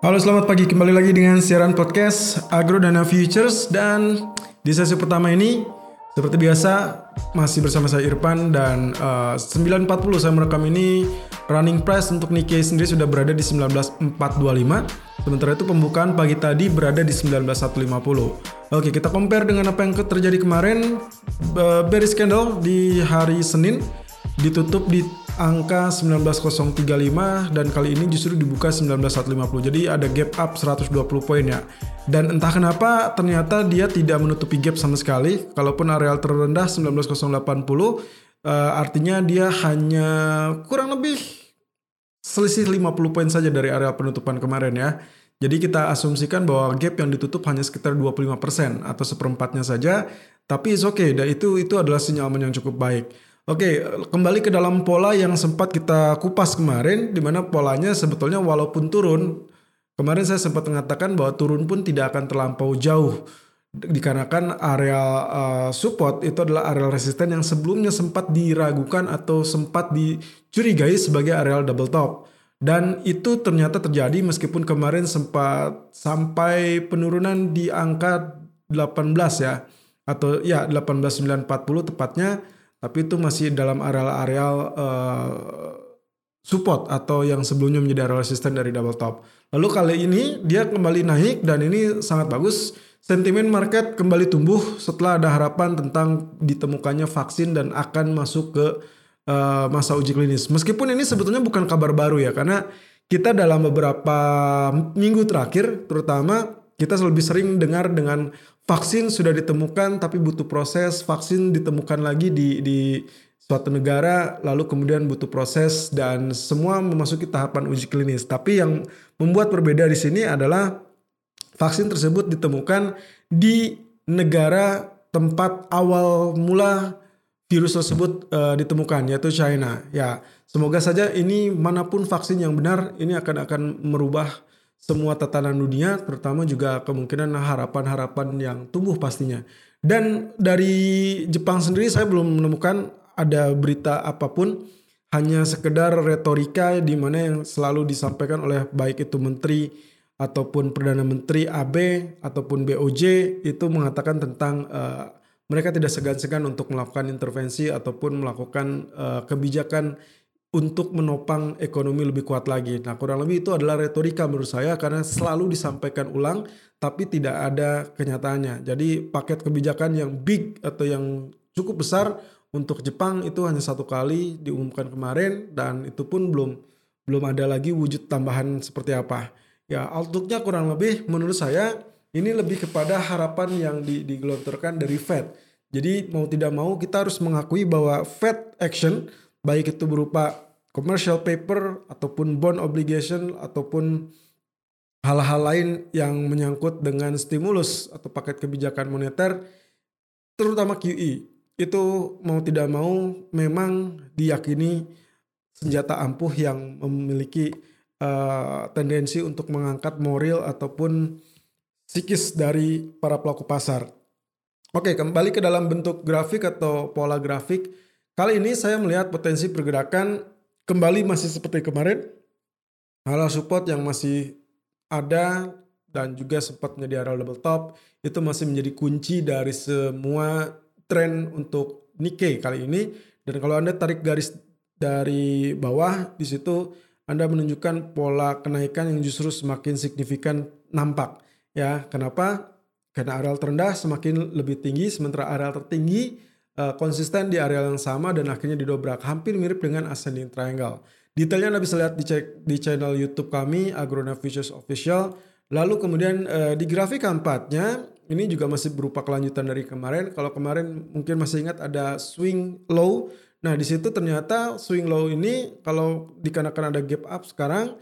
Halo selamat pagi. Kembali lagi dengan siaran podcast Agro Dana Futures. Dan di sesi pertama ini seperti biasa masih bersama saya Irfan dan uh, 9.40 saya merekam ini running price untuk Nikkei sendiri sudah berada di 19.425 sementara itu pembukaan pagi tadi berada di 19.150 Oke kita compare dengan apa yang terjadi kemarin. Uh, bearish candle di hari Senin ditutup di angka 19035 dan kali ini justru dibuka 19150. Jadi ada gap up 120 poin ya. Dan entah kenapa ternyata dia tidak menutupi gap sama sekali. Kalaupun areal terendah 19080 uh, artinya dia hanya kurang lebih selisih 50 poin saja dari areal penutupan kemarin ya. Jadi kita asumsikan bahwa gap yang ditutup hanya sekitar 25% atau seperempatnya saja. Tapi it's okay, dan itu itu adalah sinyalmen yang cukup baik. Oke, kembali ke dalam pola yang sempat kita kupas kemarin, di mana polanya sebetulnya walaupun turun, kemarin saya sempat mengatakan bahwa turun pun tidak akan terlampau jauh, dikarenakan area uh, support itu adalah area resisten yang sebelumnya sempat diragukan atau sempat dicurigai sebagai area double top. Dan itu ternyata terjadi meskipun kemarin sempat sampai penurunan di angka 18 ya, atau ya 18940 tepatnya tapi itu masih dalam areal-areal uh, support atau yang sebelumnya menjadi area resisten dari double top. Lalu kali ini dia kembali naik dan ini sangat bagus. Sentimen market kembali tumbuh setelah ada harapan tentang ditemukannya vaksin dan akan masuk ke uh, masa uji klinis. Meskipun ini sebetulnya bukan kabar baru ya karena kita dalam beberapa minggu terakhir terutama kita lebih sering dengar dengan vaksin sudah ditemukan tapi butuh proses vaksin ditemukan lagi di di suatu negara lalu kemudian butuh proses dan semua memasuki tahapan uji klinis. Tapi yang membuat berbeda di sini adalah vaksin tersebut ditemukan di negara tempat awal mula virus tersebut uh, ditemukan yaitu China. Ya semoga saja ini mana pun vaksin yang benar ini akan akan merubah semua tatanan dunia, terutama juga kemungkinan harapan-harapan yang tumbuh pastinya. Dan dari Jepang sendiri saya belum menemukan ada berita apa pun, hanya sekedar retorika di mana yang selalu disampaikan oleh baik itu menteri ataupun perdana menteri AB ataupun BOJ itu mengatakan tentang uh, mereka tidak segan-segan untuk melakukan intervensi ataupun melakukan uh, kebijakan untuk menopang ekonomi lebih kuat lagi. Nah, kurang lebih itu adalah retorika menurut saya karena selalu disampaikan ulang tapi tidak ada kenyataannya. Jadi paket kebijakan yang big atau yang cukup besar untuk Jepang itu hanya satu kali diumumkan kemarin dan itu pun belum belum ada lagi wujud tambahan seperti apa. Ya, outlooknya kurang lebih menurut saya ini lebih kepada harapan yang digelontorkan dari Fed. Jadi mau tidak mau kita harus mengakui bahwa Fed action baik itu berupa commercial paper ataupun bond obligation ataupun hal-hal lain yang menyangkut dengan stimulus atau paket kebijakan moneter terutama QE itu mau tidak mau memang diyakini senjata ampuh yang memiliki uh, tendensi untuk mengangkat moral ataupun psikis dari para pelaku pasar. Oke, kembali ke dalam bentuk grafik atau pola grafik Kali ini saya melihat potensi pergerakan kembali masih seperti kemarin. Hal support yang masih ada dan juga sempat menjadi area double top itu masih menjadi kunci dari semua tren untuk Nikkei kali ini. Dan kalau Anda tarik garis dari bawah di situ Anda menunjukkan pola kenaikan yang justru semakin signifikan nampak. Ya, kenapa? Karena areal terendah semakin lebih tinggi sementara areal tertinggi uh, konsisten di area yang sama dan akhirnya didobrak hampir mirip dengan ascending triangle. Detailnya Anda bisa lihat di, cek, di channel YouTube kami Agrona Futures Official. Lalu kemudian uh, di grafik keempatnya ini juga masih berupa kelanjutan dari kemarin. Kalau kemarin mungkin masih ingat ada swing low. Nah di situ ternyata swing low ini kalau dikarenakan ada gap up sekarang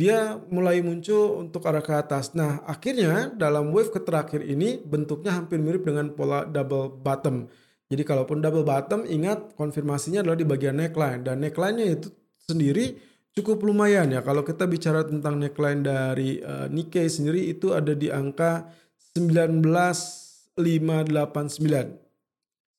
dia mulai muncul untuk arah ke atas. Nah akhirnya dalam wave terakhir ini bentuknya hampir mirip dengan pola double bottom. Jadi kalaupun double bottom ingat konfirmasinya adalah di bagian neckline dan neckline-nya itu sendiri cukup lumayan ya. Kalau kita bicara tentang neckline dari uh, Nikkei sendiri itu ada di angka 19589.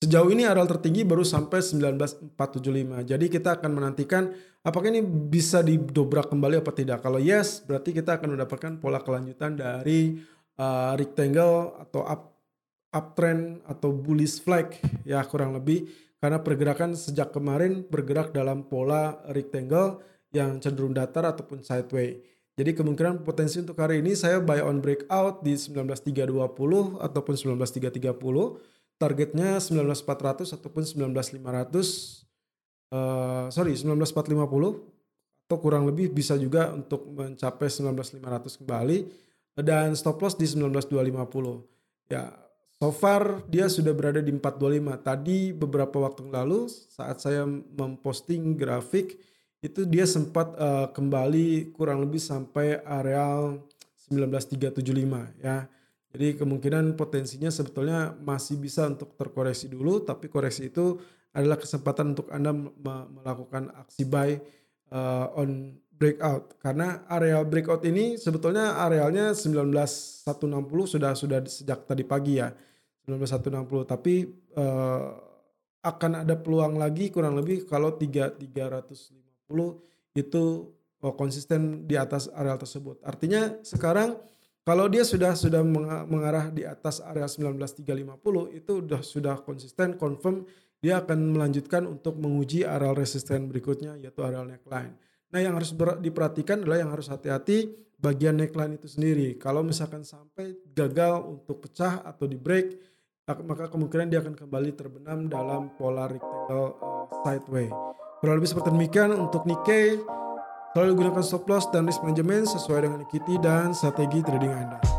Sejauh ini areal tertinggi baru sampai 19475. Jadi kita akan menantikan apakah ini bisa didobrak kembali apa tidak. Kalau yes, berarti kita akan mendapatkan pola kelanjutan dari uh, rectangle atau up uptrend atau bullish flag ya kurang lebih. Karena pergerakan sejak kemarin bergerak dalam pola rectangle yang cenderung datar ataupun sideways. Jadi kemungkinan potensi untuk hari ini saya buy on breakout di 19320 ataupun 19330 targetnya 19400 ataupun 19500 uh, sorry 19450 atau kurang lebih bisa juga untuk mencapai 19500 kembali. Dan stop loss di 19250 ya so far dia sudah berada di 425 tadi beberapa waktu lalu saat saya memposting grafik itu dia sempat uh, kembali kurang lebih sampai areal 19375 ya jadi kemungkinan potensinya sebetulnya masih bisa untuk terkoreksi dulu, tapi koreksi itu adalah kesempatan untuk Anda melakukan aksi buy uh, on breakout. Karena area breakout ini sebetulnya arealnya 19160 sudah sudah sejak tadi pagi ya. 19160 tapi uh, akan ada peluang lagi kurang lebih kalau 3 350 itu oh, konsisten di atas areal tersebut. Artinya sekarang kalau dia sudah sudah mengarah di atas area 19350 itu sudah sudah konsisten confirm dia akan melanjutkan untuk menguji areal resisten berikutnya yaitu areal neckline. Nah, yang harus diperhatikan adalah yang harus hati-hati bagian neckline itu sendiri. Kalau misalkan sampai gagal untuk pecah atau di break, maka kemungkinan dia akan kembali terbenam dalam pola rectangle uh, sideway. Kurang lebih seperti demikian untuk Nikkei. Selalu gunakan stop loss dan risk management sesuai dengan equity dan strategi trading Anda.